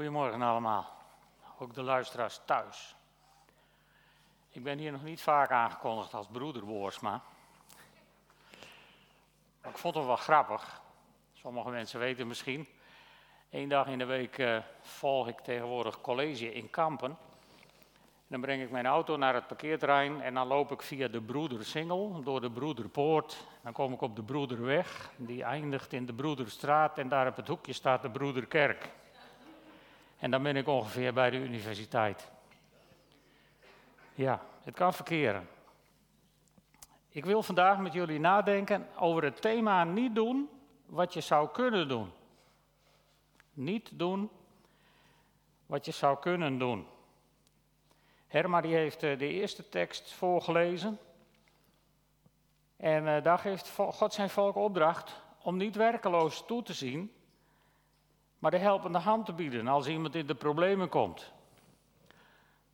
Goedemorgen allemaal, ook de luisteraars thuis. Ik ben hier nog niet vaak aangekondigd als broeder Boersma. Ik vond hem wel grappig. Sommige mensen weten misschien. Eén dag in de week uh, volg ik tegenwoordig college in Kampen. Dan breng ik mijn auto naar het parkeerterrein en dan loop ik via de Broedersingel door de Broederpoort. Dan kom ik op de Broederweg, die eindigt in de Broederstraat en daar op het hoekje staat de Broederkerk. En dan ben ik ongeveer bij de universiteit. Ja, het kan verkeren. Ik wil vandaag met jullie nadenken over het thema niet doen wat je zou kunnen doen. Niet doen wat je zou kunnen doen. Herma die heeft eh, de eerste tekst voorgelezen. En uh, daar geeft God zijn volk opdracht om niet werkeloos toe te zien, maar de helpende hand te bieden als iemand in de problemen komt.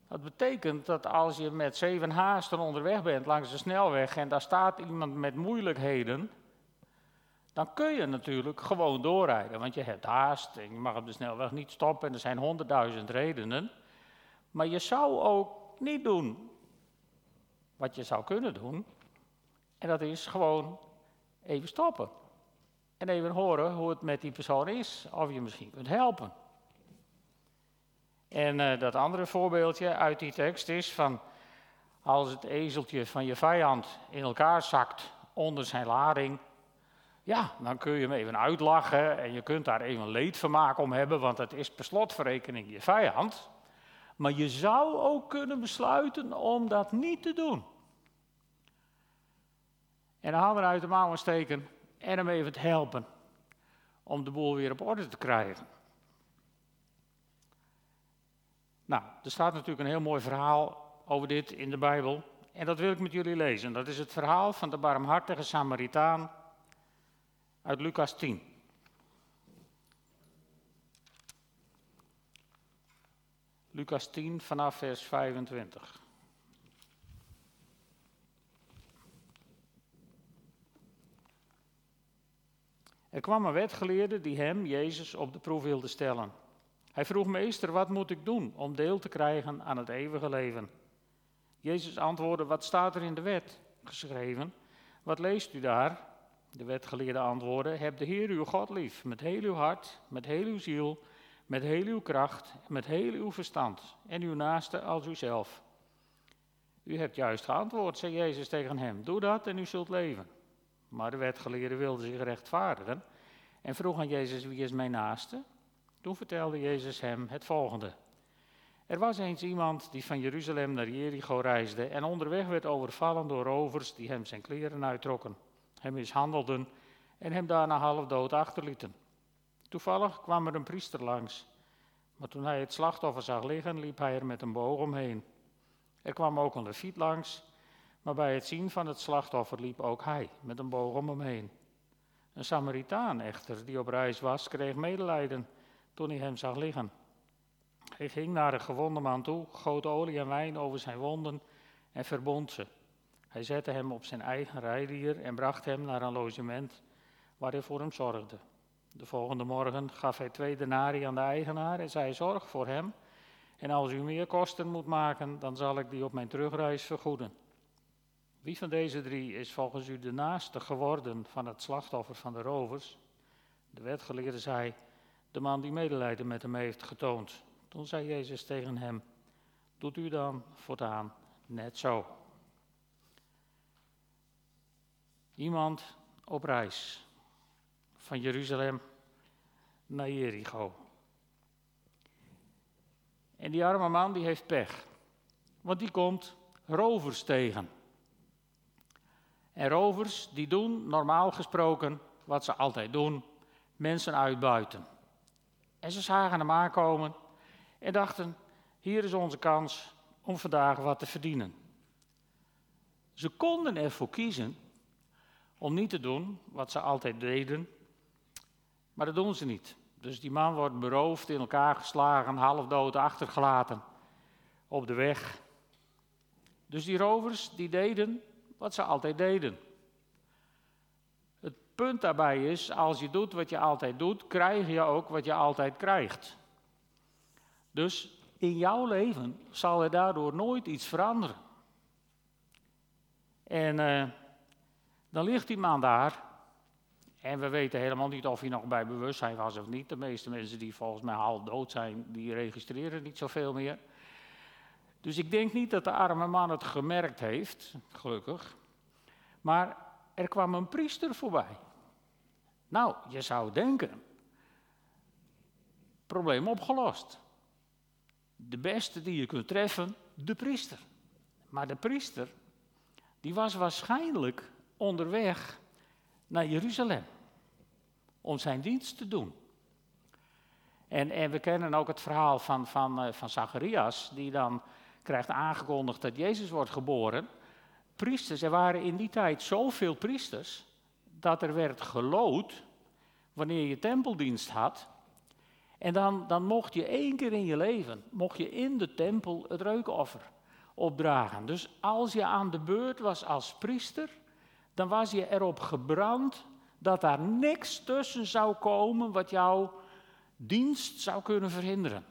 Dat betekent dat als je met zeven haasten onderweg bent langs de snelweg en daar staat iemand met moeilijkheden, dan kun je natuurlijk gewoon doorrijden, want je hebt haast en je mag op de snelweg niet stoppen en er zijn honderdduizend redenen. Maar je zou ook niet doen wat je zou kunnen doen, en dat is gewoon even stoppen. En even horen hoe het met die persoon is, of je misschien kunt helpen. En uh, dat andere voorbeeldje uit die tekst is van als het ezeltje van je vijand in elkaar zakt onder zijn lading, ja, dan kun je hem even uitlachen en je kunt daar even leedvermaak om hebben, want het is per slotverrekening je vijand. Maar je zou ook kunnen besluiten om dat niet te doen. En de handen uit de mouwen steken en hem even te helpen om de boel weer op orde te krijgen. Nou, er staat natuurlijk een heel mooi verhaal over dit in de Bijbel. En dat wil ik met jullie lezen. Dat is het verhaal van de barmhartige Samaritaan uit Lucas 10. Lucas 10 vanaf vers 25. Er kwam een wetgeleerde die hem, Jezus, op de proef wilde stellen. Hij vroeg, meester, wat moet ik doen om deel te krijgen aan het eeuwige leven? Jezus antwoordde, wat staat er in de wet geschreven? Wat leest u daar? De wetgeleerde antwoordde, heb de Heer uw God lief, met heel uw hart, met heel uw ziel, met heel uw kracht, met heel uw verstand, en uw naaste als uzelf. U hebt juist geantwoord, zei Jezus tegen hem, doe dat en u zult leven. Maar de wetgeleerde wilde zich rechtvaardigen en vroeg aan Jezus, wie is mijn naaste? Toen vertelde Jezus hem het volgende. Er was eens iemand die van Jeruzalem naar Jericho reisde en onderweg werd overvallen door rovers die hem zijn kleren uittrokken, hem mishandelden en hem daarna half dood achterlieten. Toevallig kwam er een priester langs, maar toen hij het slachtoffer zag liggen, liep hij er met een boog omheen. Er kwam ook een leviet langs maar bij het zien van het slachtoffer liep ook hij met een boog om hem heen. Een Samaritaan echter, die op reis was, kreeg medelijden toen hij hem zag liggen. Hij ging naar de gewonde man toe, goot olie en wijn over zijn wonden en verbond ze. Hij zette hem op zijn eigen rijdier en bracht hem naar een logement waar hij voor hem zorgde. De volgende morgen gaf hij twee denarii aan de eigenaar en zei: Zorg voor hem. En als u meer kosten moet maken, dan zal ik die op mijn terugreis vergoeden. Wie van deze drie is volgens u de naaste geworden van het slachtoffer van de rovers? De wetgeleerde zei, de man die medelijden met hem heeft getoond. Toen zei Jezus tegen hem, doet u dan voortaan net zo. Iemand op reis van Jeruzalem naar Jericho. En die arme man die heeft pech, want die komt rovers tegen. En rovers die doen normaal gesproken wat ze altijd doen: mensen uitbuiten. En ze zagen hem aankomen en dachten: hier is onze kans om vandaag wat te verdienen. Ze konden ervoor kiezen om niet te doen wat ze altijd deden, maar dat doen ze niet. Dus die man wordt beroofd, in elkaar geslagen, half dood achtergelaten op de weg. Dus die rovers die deden wat ze altijd deden. Het punt daarbij is, als je doet wat je altijd doet, krijg je ook wat je altijd krijgt. Dus in jouw leven zal er daardoor nooit iets veranderen. En uh, dan ligt die man daar. En we weten helemaal niet of hij nog bij bewustzijn was of niet. De meeste mensen die volgens mij half dood zijn, die registreren niet zoveel meer. Dus ik denk niet dat de arme man het gemerkt heeft, gelukkig. Maar er kwam een priester voorbij. Nou, je zou denken, probleem opgelost. De beste die je kunt treffen, de priester. Maar de priester, die was waarschijnlijk onderweg naar Jeruzalem om zijn dienst te doen. En, en we kennen ook het verhaal van, van, uh, van Zacharias, die dan krijgt aangekondigd dat Jezus wordt geboren. Priesters, er waren in die tijd zoveel priesters, dat er werd gelood wanneer je tempeldienst had. En dan, dan mocht je één keer in je leven, mocht je in de tempel het reukoffer opdragen. Dus als je aan de beurt was als priester, dan was je erop gebrand dat daar niks tussen zou komen wat jouw dienst zou kunnen verhinderen.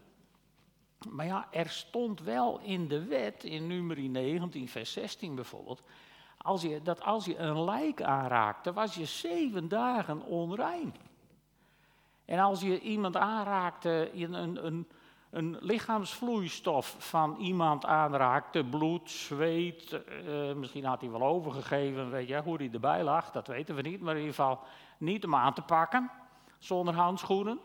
Maar ja, er stond wel in de wet, in nummer 19, vers 16 bijvoorbeeld, als je, dat als je een lijk aanraakte, was je zeven dagen onrein. En als je iemand aanraakte, een, een, een lichaamsvloeistof van iemand aanraakte, bloed, zweet, uh, misschien had hij wel overgegeven, weet je hoe hij erbij lag, dat weten we niet, maar in ieder geval niet om aan te pakken, zonder handschoenen.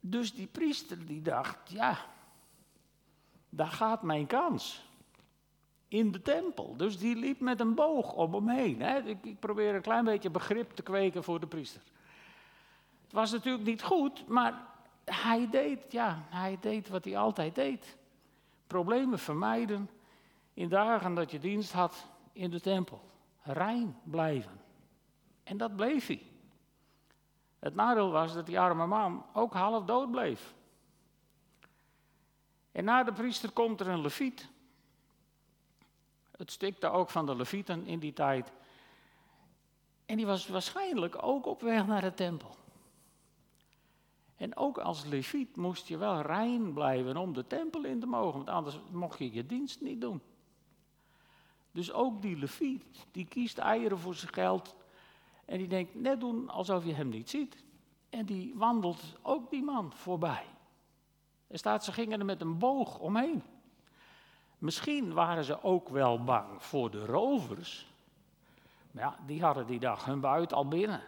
Dus die priester die dacht, ja, daar gaat mijn kans. In de tempel. Dus die liep met een boog om hem heen. Hè. Ik, ik probeer een klein beetje begrip te kweken voor de priester. Het was natuurlijk niet goed, maar hij deed, ja, hij deed wat hij altijd deed. Problemen vermijden in dagen dat je dienst had in de tempel. Rein blijven. En dat bleef hij. Het nadeel was dat die arme man ook half dood bleef. En na de priester komt er een leviet. Het stikte ook van de levieten in die tijd. En die was waarschijnlijk ook op weg naar de tempel. En ook als leviet moest je wel rein blijven om de tempel in te mogen, want anders mocht je je dienst niet doen. Dus ook die leviet, die kiest eieren voor zijn geld en die denkt net doen alsof je hem niet ziet. En die wandelt ook die man voorbij. Er staat, ze gingen er met een boog omheen. Misschien waren ze ook wel bang voor de rovers. Maar ja, die hadden die dag hun buit al binnen.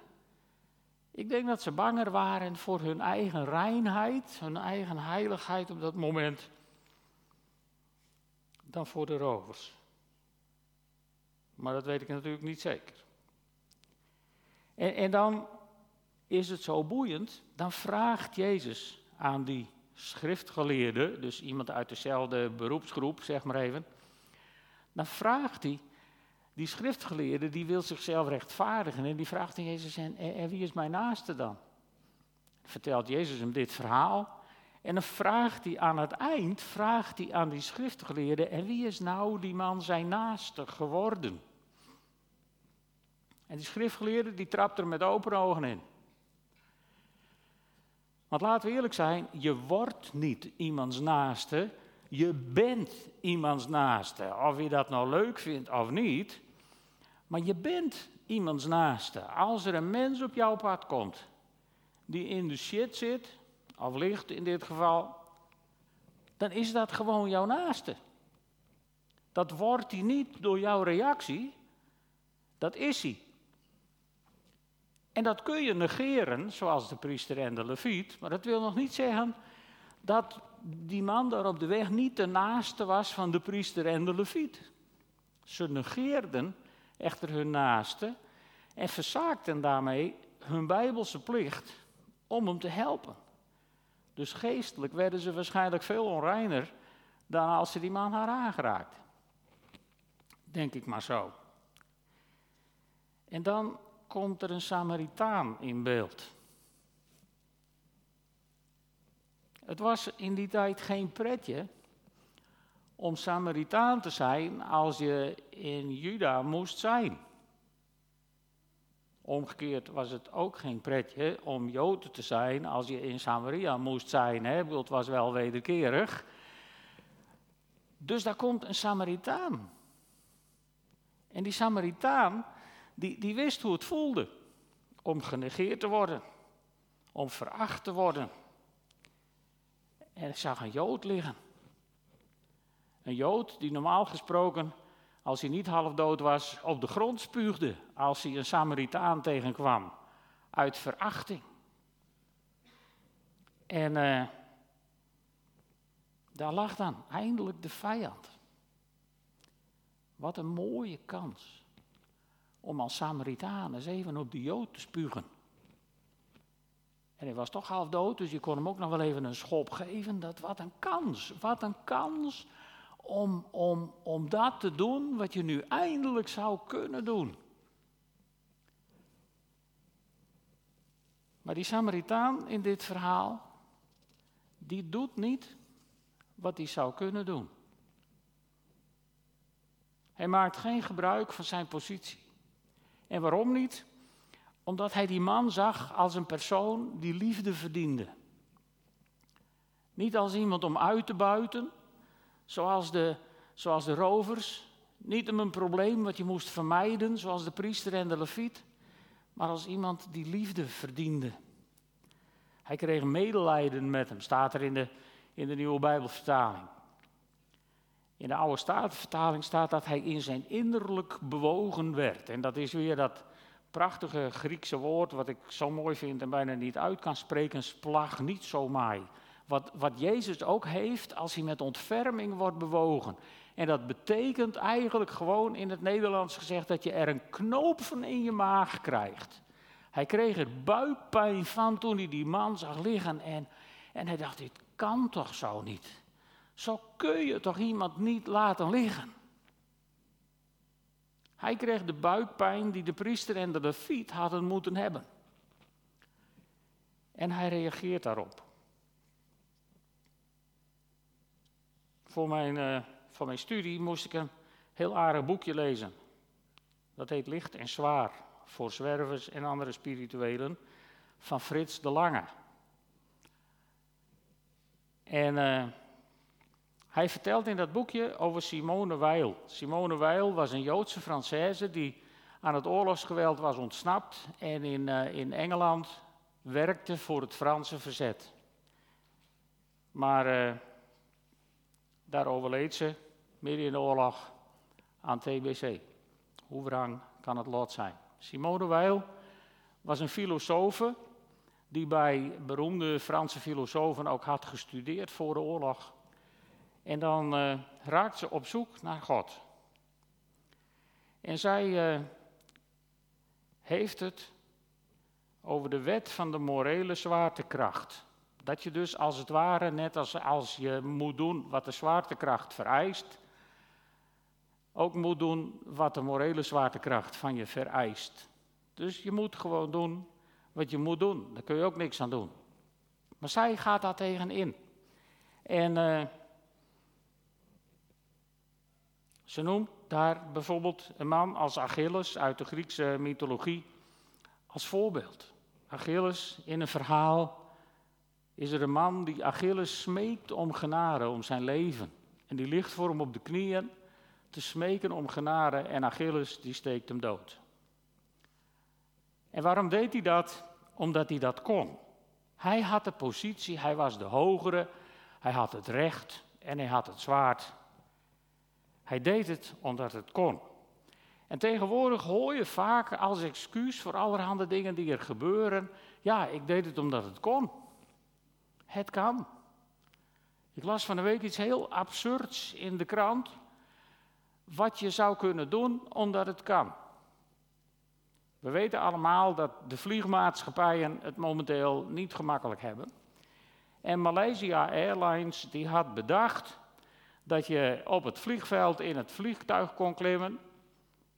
Ik denk dat ze banger waren voor hun eigen reinheid, hun eigen heiligheid op dat moment, dan voor de rovers. Maar dat weet ik natuurlijk niet zeker. En, en dan is het zo boeiend, dan vraagt Jezus aan die schriftgeleerde, dus iemand uit dezelfde beroepsgroep, zeg maar even, dan vraagt hij, die schriftgeleerde die wil zichzelf rechtvaardigen en die vraagt aan Jezus, en, en wie is mijn naaste dan? Vertelt Jezus hem dit verhaal en dan vraagt hij aan het eind, vraagt hij aan die schriftgeleerde, en wie is nou die man zijn naaste geworden? En die schriftgeleerde die trapt er met open ogen in. Want laten we eerlijk zijn, je wordt niet iemands naaste, je bent iemands naaste. Of je dat nou leuk vindt of niet, maar je bent iemands naaste. Als er een mens op jouw pad komt die in de shit zit, of ligt in dit geval, dan is dat gewoon jouw naaste. Dat wordt hij niet door jouw reactie, dat is hij. En dat kun je negeren, zoals de priester en de leviet, maar dat wil nog niet zeggen dat die man daar op de weg niet de naaste was van de priester en de leviet. Ze negeerden echter hun naaste en verzaakten daarmee hun bijbelse plicht om hem te helpen. Dus geestelijk werden ze waarschijnlijk veel onreiner dan als ze die man hadden aangeraakt. Denk ik maar zo. En dan komt er een Samaritaan in beeld. Het was in die tijd geen pretje om Samaritaan te zijn als je in Juda moest zijn. Omgekeerd was het ook geen pretje om Jood te zijn als je in Samaria moest zijn. Hè? Het was wel wederkerig. Dus daar komt een Samaritaan. En die Samaritaan, die, die wist hoe het voelde om genegeerd te worden, om veracht te worden. En ik zag een Jood liggen. Een Jood die normaal gesproken, als hij niet half dood was, op de grond spuugde als hij een Samaritaan tegenkwam. Uit verachting. En uh, daar lag dan eindelijk de vijand. Wat een mooie kans om als Samaritaan eens even op de Jood te spugen. En hij was toch half dood, dus je kon hem ook nog wel even een schop geven. Dat, wat een kans, wat een kans om, om, om dat te doen wat je nu eindelijk zou kunnen doen. Maar die Samaritaan in dit verhaal, die doet niet wat hij zou kunnen doen. Hij maakt geen gebruik van zijn positie. En waarom niet? Omdat hij die man zag als een persoon die liefde verdiende. Niet als iemand om uit te buiten, zoals de, zoals de rovers. Niet om een probleem wat je moest vermijden, zoals de priester en de leviet. Maar als iemand die liefde verdiende. Hij kreeg medelijden met hem, staat er in de, in de nieuwe Bijbelvertaling. In de oude Statenvertaling staat dat hij in zijn innerlijk bewogen werd. En dat is weer dat prachtige Griekse woord wat ik zo mooi vind en bijna niet uit kan spreken, splag niet zo. Wat, wat Jezus ook heeft als hij met ontferming wordt bewogen. En dat betekent eigenlijk gewoon in het Nederlands gezegd dat je er een knoop van in je maag krijgt. Hij kreeg er buikpijn van toen hij die man zag liggen en, en hij dacht, dit kan toch zo niet. Zo kun je toch iemand niet laten liggen. Hij kreeg de buikpijn die de priester en de leviet hadden moeten hebben. En hij reageert daarop. Voor mijn, uh, voor mijn studie moest ik een heel aardig boekje lezen. Dat heet Licht en Zwaar voor zwervers en andere spirituelen van Frits de Lange. En uh, hij vertelt in dat boekje over Simone Weil. Simone Weil was een Joodse Française die aan het oorlogsgeweld was ontsnapt en in, uh, in Engeland werkte voor het Franse verzet. Maar uh, daar overleed ze midden in de oorlog aan TBC. Hoe wrang kan het lot zijn? Simone Weil was een filosoof die bij beroemde Franse filosofen ook had gestudeerd voor de oorlog. En dan uh, raakt ze op zoek naar God. En zij uh, heeft het over de wet van de morele zwaartekracht. Dat je dus als het ware, net als, als je moet doen wat de zwaartekracht vereist, ook moet doen wat de morele zwaartekracht van je vereist. Dus je moet gewoon doen wat je moet doen. Daar kun je ook niks aan doen. Maar zij gaat daar tegenin. En uh, ze noemt daar bijvoorbeeld een man als Achilles uit de Griekse mythologie als voorbeeld. Achilles in een verhaal is er een man die Achilles smeekt om genade, om zijn leven. En die ligt voor hem op de knieën te smeken om genade en Achilles die steekt hem dood. En waarom deed hij dat? Omdat hij dat kon. Hij had de positie, hij was de hogere, hij had het recht en hij had het zwaard. Hij deed het omdat het kon. En tegenwoordig hoor je vaak als excuus voor allerhande dingen die er gebeuren, ja, ik deed het omdat het kon. Het kan. Ik las van de week iets heel absurds in de krant. Wat je zou kunnen doen omdat het kan. We weten allemaal dat de vliegmaatschappijen het momenteel niet gemakkelijk hebben. En Malaysia Airlines die had bedacht dat je op het vliegveld in het vliegtuig kon klimmen,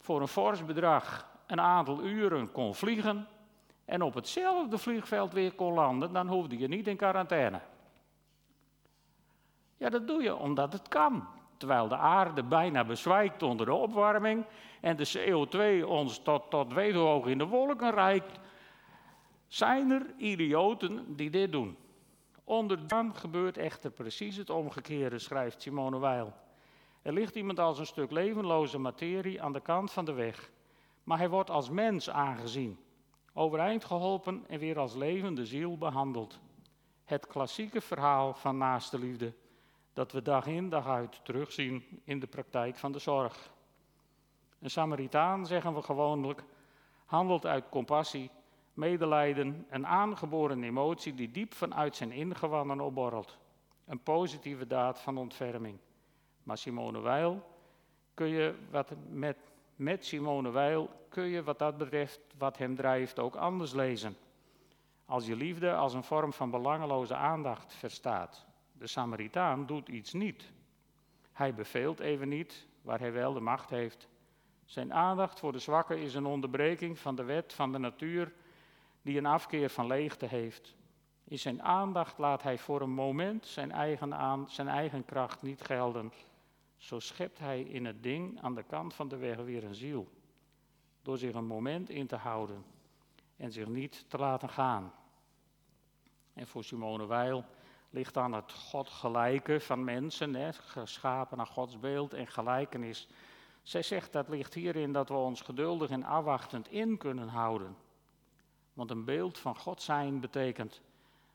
voor een fors bedrag een aantal uren kon vliegen en op hetzelfde vliegveld weer kon landen, dan hoefde je niet in quarantaine. Ja, dat doe je omdat het kan. terwijl de aarde bijna bezwijkt onder de opwarming en de CO2 ons tot, tot hoog in de wolken reikt, zijn er idioten die dit doen. Onder dan gebeurt echter precies het omgekeerde, schrijft Simone Weil. Er ligt iemand als een stuk levenloze materie aan de kant van de weg, maar hij wordt als mens aangezien, overeind geholpen en weer als levende ziel behandeld. Het klassieke verhaal van naaste liefde dat we dag in dag uit terugzien in de praktijk van de zorg. Een Samaritaan, zeggen we gewoonlijk, handelt uit compassie, medelijden, een aangeboren emotie die diep vanuit zijn ingewanden opborrelt. Een positieve daad van ontferming. Maar Simone Weil kun je wat met, met Simone Weil kun je wat dat betreft, wat hem drijft, ook anders lezen. Als je liefde als een vorm van belangeloze aandacht verstaat. De Samaritaan doet iets niet. Hij beveelt even niet waar hij wel de macht heeft. Zijn aandacht voor de zwakken is een onderbreking van de wet van de natuur die een afkeer van leegte heeft. In zijn aandacht laat hij voor een moment zijn eigen, aan, zijn eigen kracht niet gelden. Zo schept hij in het ding aan de kant van de weg weer een ziel. Door zich een moment in te houden en zich niet te laten gaan. En voor Simone Weil ligt aan het godgelijke van mensen, hè, geschapen naar Gods beeld en gelijkenis. Zij zegt dat ligt hierin dat we ons geduldig en afwachtend in kunnen houden. Want een beeld van God zijn betekent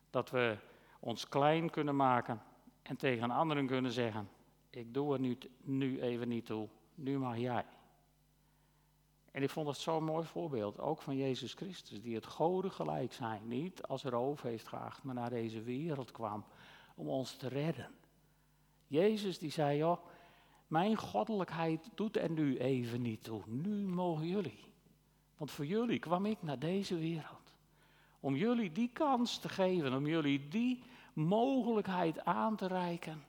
dat we ons klein kunnen maken en tegen anderen kunnen zeggen: Ik doe er nu, even niet toe, nu mag jij. En ik vond dat zo'n mooi voorbeeld, ook van Jezus Christus, die het goden gelijk zijn, niet als roof heeft geacht, maar naar deze wereld kwam om ons te redden. Jezus die zei, joh, mijn goddelijkheid doet er nu even niet toe, nu mogen jullie. Want voor jullie kwam ik naar deze wereld. Om jullie die kans te geven, om jullie die mogelijkheid aan te reiken.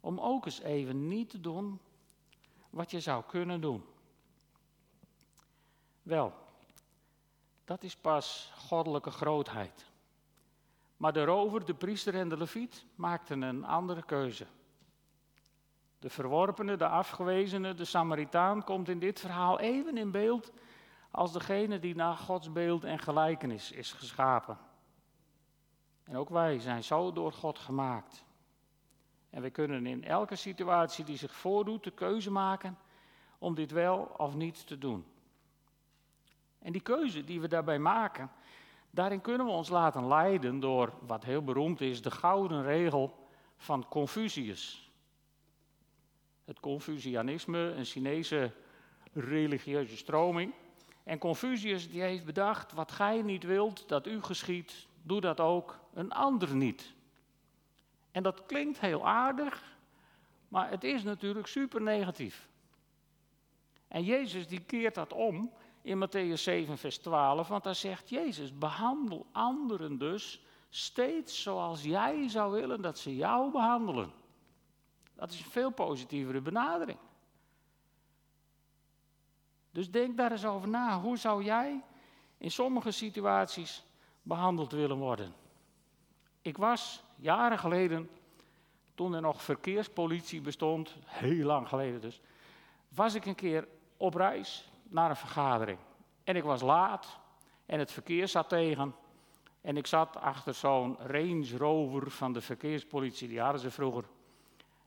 Om ook eens even niet te doen wat je zou kunnen doen. Wel, dat is pas goddelijke grootheid. Maar de rover, de priester en de leviet maakten een andere keuze. De verworpene, de afgewezene, de Samaritaan komt in dit verhaal even in beeld als degene die naar Gods beeld en gelijkenis is geschapen. En ook wij zijn zo door God gemaakt. En we kunnen in elke situatie die zich voordoet de keuze maken om dit wel of niet te doen. En die keuze die we daarbij maken, daarin kunnen we ons laten leiden door wat heel beroemd is, de gouden regel van Confucius. Het Confucianisme, een Chinese religieuze stroming. En Confucius die heeft bedacht, wat gij niet wilt dat u geschiet, doe dat ook een ander niet. En dat klinkt heel aardig, maar het is natuurlijk super negatief. En Jezus die keert dat om in Matthäus 7, vers 12, want daar zegt Jezus, behandel anderen dus steeds zoals jij zou willen dat ze jou behandelen. Dat is een veel positievere benadering. Dus denk daar eens over na. Hoe zou jij in sommige situaties behandeld willen worden? Ik was jaren geleden, toen er nog verkeerspolitie bestond, heel lang geleden dus, was ik een keer op reis naar een vergadering. En ik was laat en het verkeer zat tegen. En ik zat achter zo'n Range Rover van de verkeerspolitie, die hadden ze vroeger.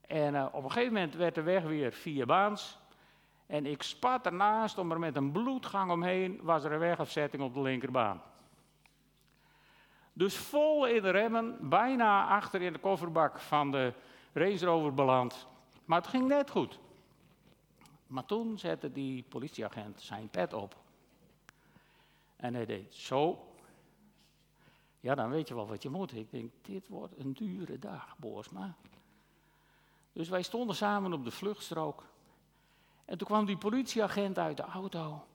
En uh, op een gegeven moment werd de weg weer vier baans. En ik spat ernaast, om er met een bloedgang omheen, was er een wegafzetting op de linkerbaan. Dus vol in de remmen, bijna achter in de kofferbak van de Range Rover beland. Maar het ging net goed. Maar toen zette die politieagent zijn pet op. En hij deed zo. Ja, dan weet je wel wat je moet. Ik denk, dit wordt een dure dag, Boersma. Dus wij stonden samen op de vluchtstrook. En toen kwam die politieagent uit de auto.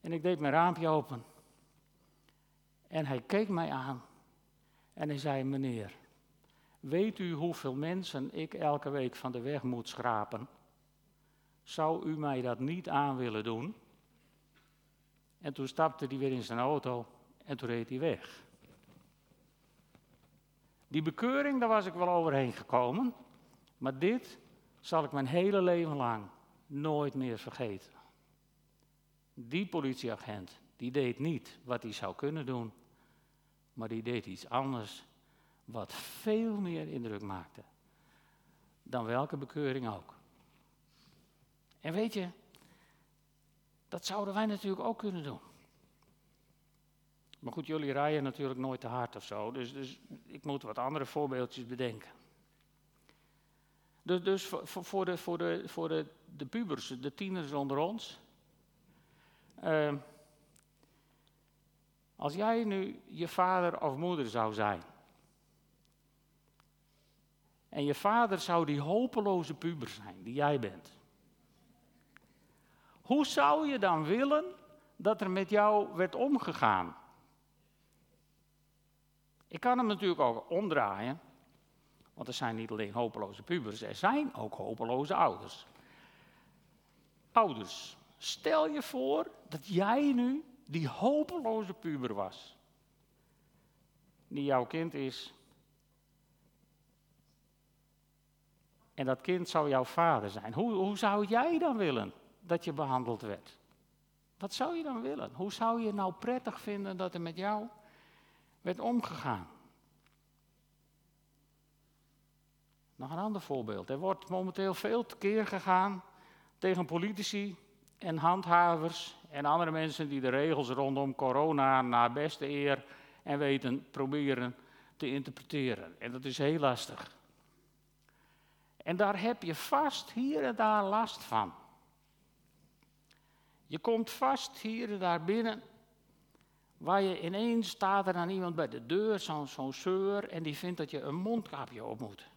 En ik deed mijn raampje open. En hij keek mij aan. En hij zei: Meneer, weet u hoeveel mensen ik elke week van de weg moet schrapen? Zou u mij dat niet aan willen doen? En toen stapte hij weer in zijn auto en toen reed hij weg. Die bekeuring, daar was ik wel overheen gekomen. Maar dit zal ik mijn hele leven lang nooit meer vergeten. Die politieagent, die deed niet wat hij zou kunnen doen, maar die deed iets anders wat veel meer indruk maakte dan welke bekeuring ook. En weet je, dat zouden wij natuurlijk ook kunnen doen. Maar goed, jullie rijden natuurlijk nooit te hard of zo, dus, dus ik moet wat andere voorbeeldjes bedenken. Dus, dus voor, de, voor, de, voor de, de pubers, de tieners onder ons. Uh, als jij nu je vader of moeder zou zijn. En je vader zou die hopeloze puber zijn die jij bent. Hoe zou je dan willen dat er met jou werd omgegaan? Ik kan hem natuurlijk ook omdraaien. Want er zijn niet alleen hopeloze pubers, er zijn ook hopeloze ouders. Ouders, stel je voor dat jij nu die hopeloze puber was. Die jouw kind is. En dat kind zou jouw vader zijn. Hoe, hoe zou jij dan willen dat je behandeld werd? Wat zou je dan willen? Hoe zou je nou prettig vinden dat er met jou werd omgegaan? Nog een ander voorbeeld. Er wordt momenteel veel tekeer gegaan tegen politici en handhavers en andere mensen die de regels rondom corona naar beste eer en weten proberen te interpreteren. En dat is heel lastig. En daar heb je vast hier en daar last van. Je komt vast hier en daar binnen, waar je ineens staat er aan iemand bij de deur, zo'n zo en die vindt dat je een mondkapje op moet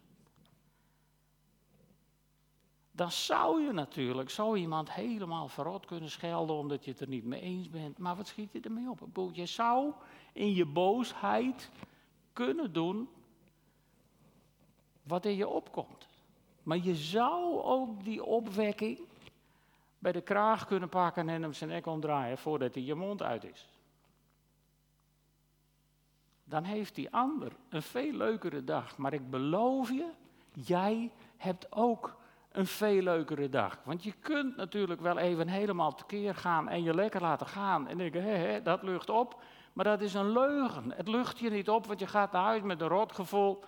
dan zou je natuurlijk zo iemand helemaal verrot kunnen schelden omdat je het er niet mee eens bent. Maar wat schiet je ermee op? Je zou in je boosheid kunnen doen wat in je opkomt. Maar je zou ook die opwekking bij de kraag kunnen pakken en hem zijn nek omdraaien voordat hij je mond uit is. Dan heeft die ander een veel leukere dag. Maar ik beloof je, jij hebt ook een veel leukere dag. Want je kunt natuurlijk wel even helemaal tekeer gaan en je lekker laten gaan. En denken, hé, hé, dat lucht op. Maar dat is een leugen. Het lucht je niet op, want je gaat naar huis met een rotgevoel.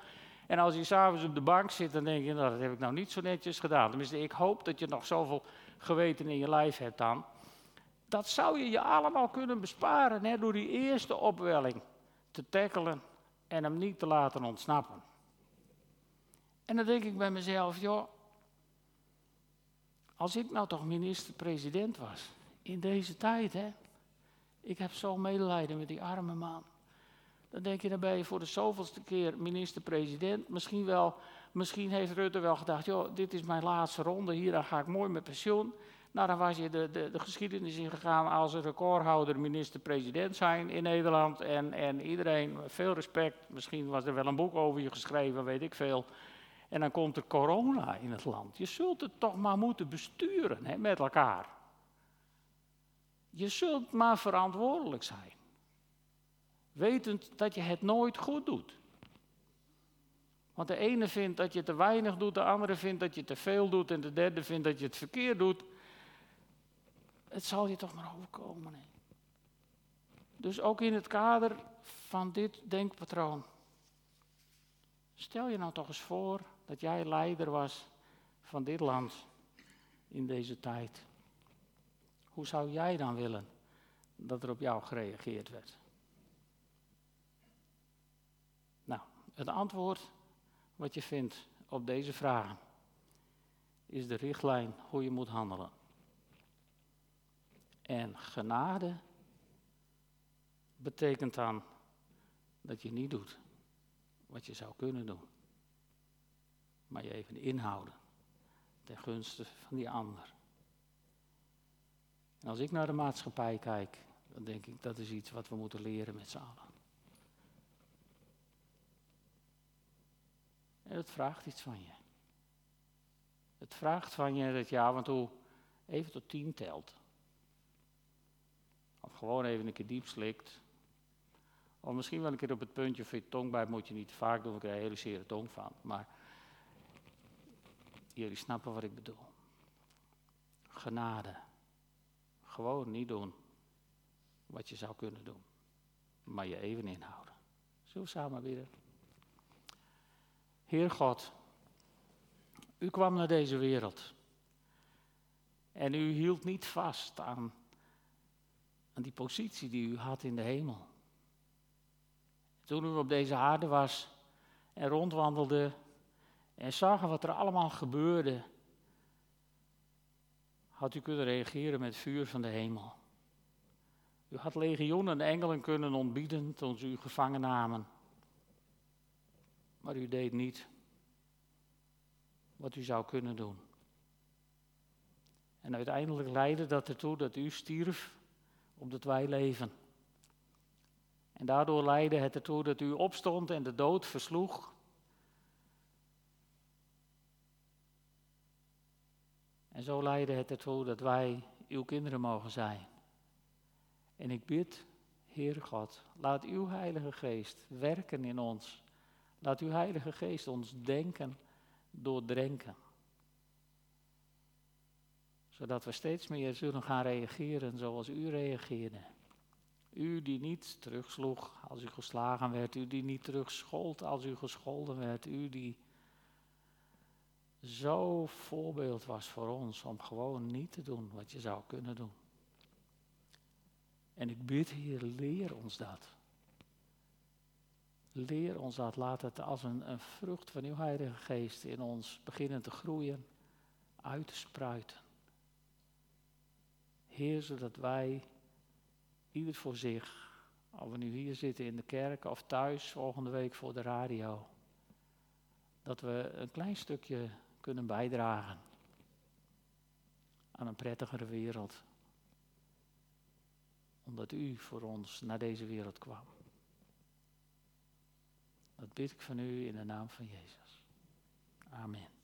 En als je s'avonds op de bank zit, dan denk je, nou, dat heb ik nou niet zo netjes gedaan. Tenminste, ik hoop dat je nog zoveel geweten in je lijf hebt dan. Dat zou je je allemaal kunnen besparen hè, door die eerste opwelling te tackelen en hem niet te laten ontsnappen. En dan denk ik bij mezelf, joh, als ik nou toch minister-president was, in deze tijd, hè. Ik heb zo medelijden met die arme man. Dan denk je, dan ben je voor de zoveelste keer minister-president. Misschien, wel, misschien heeft Rutte wel gedacht, joh, dit is mijn laatste ronde, hier dan ga ik mooi met pensioen. Nou, dan was je de, de, de geschiedenis ingegaan als een recordhouder minister-president zijn in Nederland. En, en iedereen, veel respect, misschien was er wel een boek over je geschreven, weet ik veel. En dan komt er corona in het land. Je zult het toch maar moeten besturen hè, met elkaar. Je zult maar verantwoordelijk zijn. Wetend dat je het nooit goed doet. Want de ene vindt dat je te weinig doet, de andere vindt dat je te veel doet en de derde vindt dat je het verkeerd doet. Het zal je toch maar overkomen. Dus ook in het kader van dit denkpatroon. Stel je nou toch eens voor dat jij leider was van dit land in deze tijd. Hoe zou jij dan willen dat er op jou gereageerd werd? Nou, het antwoord wat je vindt op deze vragen is de richtlijn hoe je moet handelen. En genade betekent dan dat je niet doet wat je zou kunnen doen maar je even inhouden ten gunste van die ander. En als ik naar de maatschappij kijk, dan denk ik dat is iets wat we moeten leren met z'n allen. En het vraagt iets van je. Het vraagt van je dat je af en toe even tot tien telt. Of gewoon even een keer diep slikt. Of misschien wel een keer op het puntje van je tong bij, moet je niet vaak doen, ik krijg een hele zere tong van. Maar Jullie snappen wat ik bedoel. Genade. Gewoon niet doen wat je zou kunnen doen, maar je even inhouden. Zullen we samen bidden? Heer God, u kwam naar deze wereld. En u hield niet vast aan, aan die positie die u had in de hemel. Toen u op deze aarde was en rondwandelde en zag wat er allemaal gebeurde, had u kunnen reageren met vuur van de hemel. U had legioenen engelen kunnen ontbieden ze u gevangen namen. Maar u deed niet wat u zou kunnen doen. En uiteindelijk leidde dat ertoe dat u stierf, opdat wij leven. En daardoor leidde het ertoe dat u opstond en de dood versloeg. En zo leidde het ertoe dat wij uw kinderen mogen zijn. En ik bid, Heer God, laat uw Heilige Geest werken in ons. Laat uw Heilige Geest ons denken doordrenken. Zodat we steeds meer zullen gaan reageren zoals u reageerde. U die niet terugsloeg als u geslagen werd, u die niet terugschold als u gescholden werd, u die zo voorbeeld was voor ons om gewoon niet te doen wat je zou kunnen doen. En ik bid, Heer, leer ons dat. Leer ons dat. Laat het als een, een vrucht van uw Heilige Geest in ons beginnen te groeien, uit te spruiten. Heer, zodat wij, ieder voor zich, of we nu hier zitten in de kerk of thuis volgende week voor de radio, dat we een klein stukje kunnen bijdragen aan een prettigere wereld omdat u voor ons naar deze wereld kwam. Dat bid ik van u in de naam van Jezus. Amen.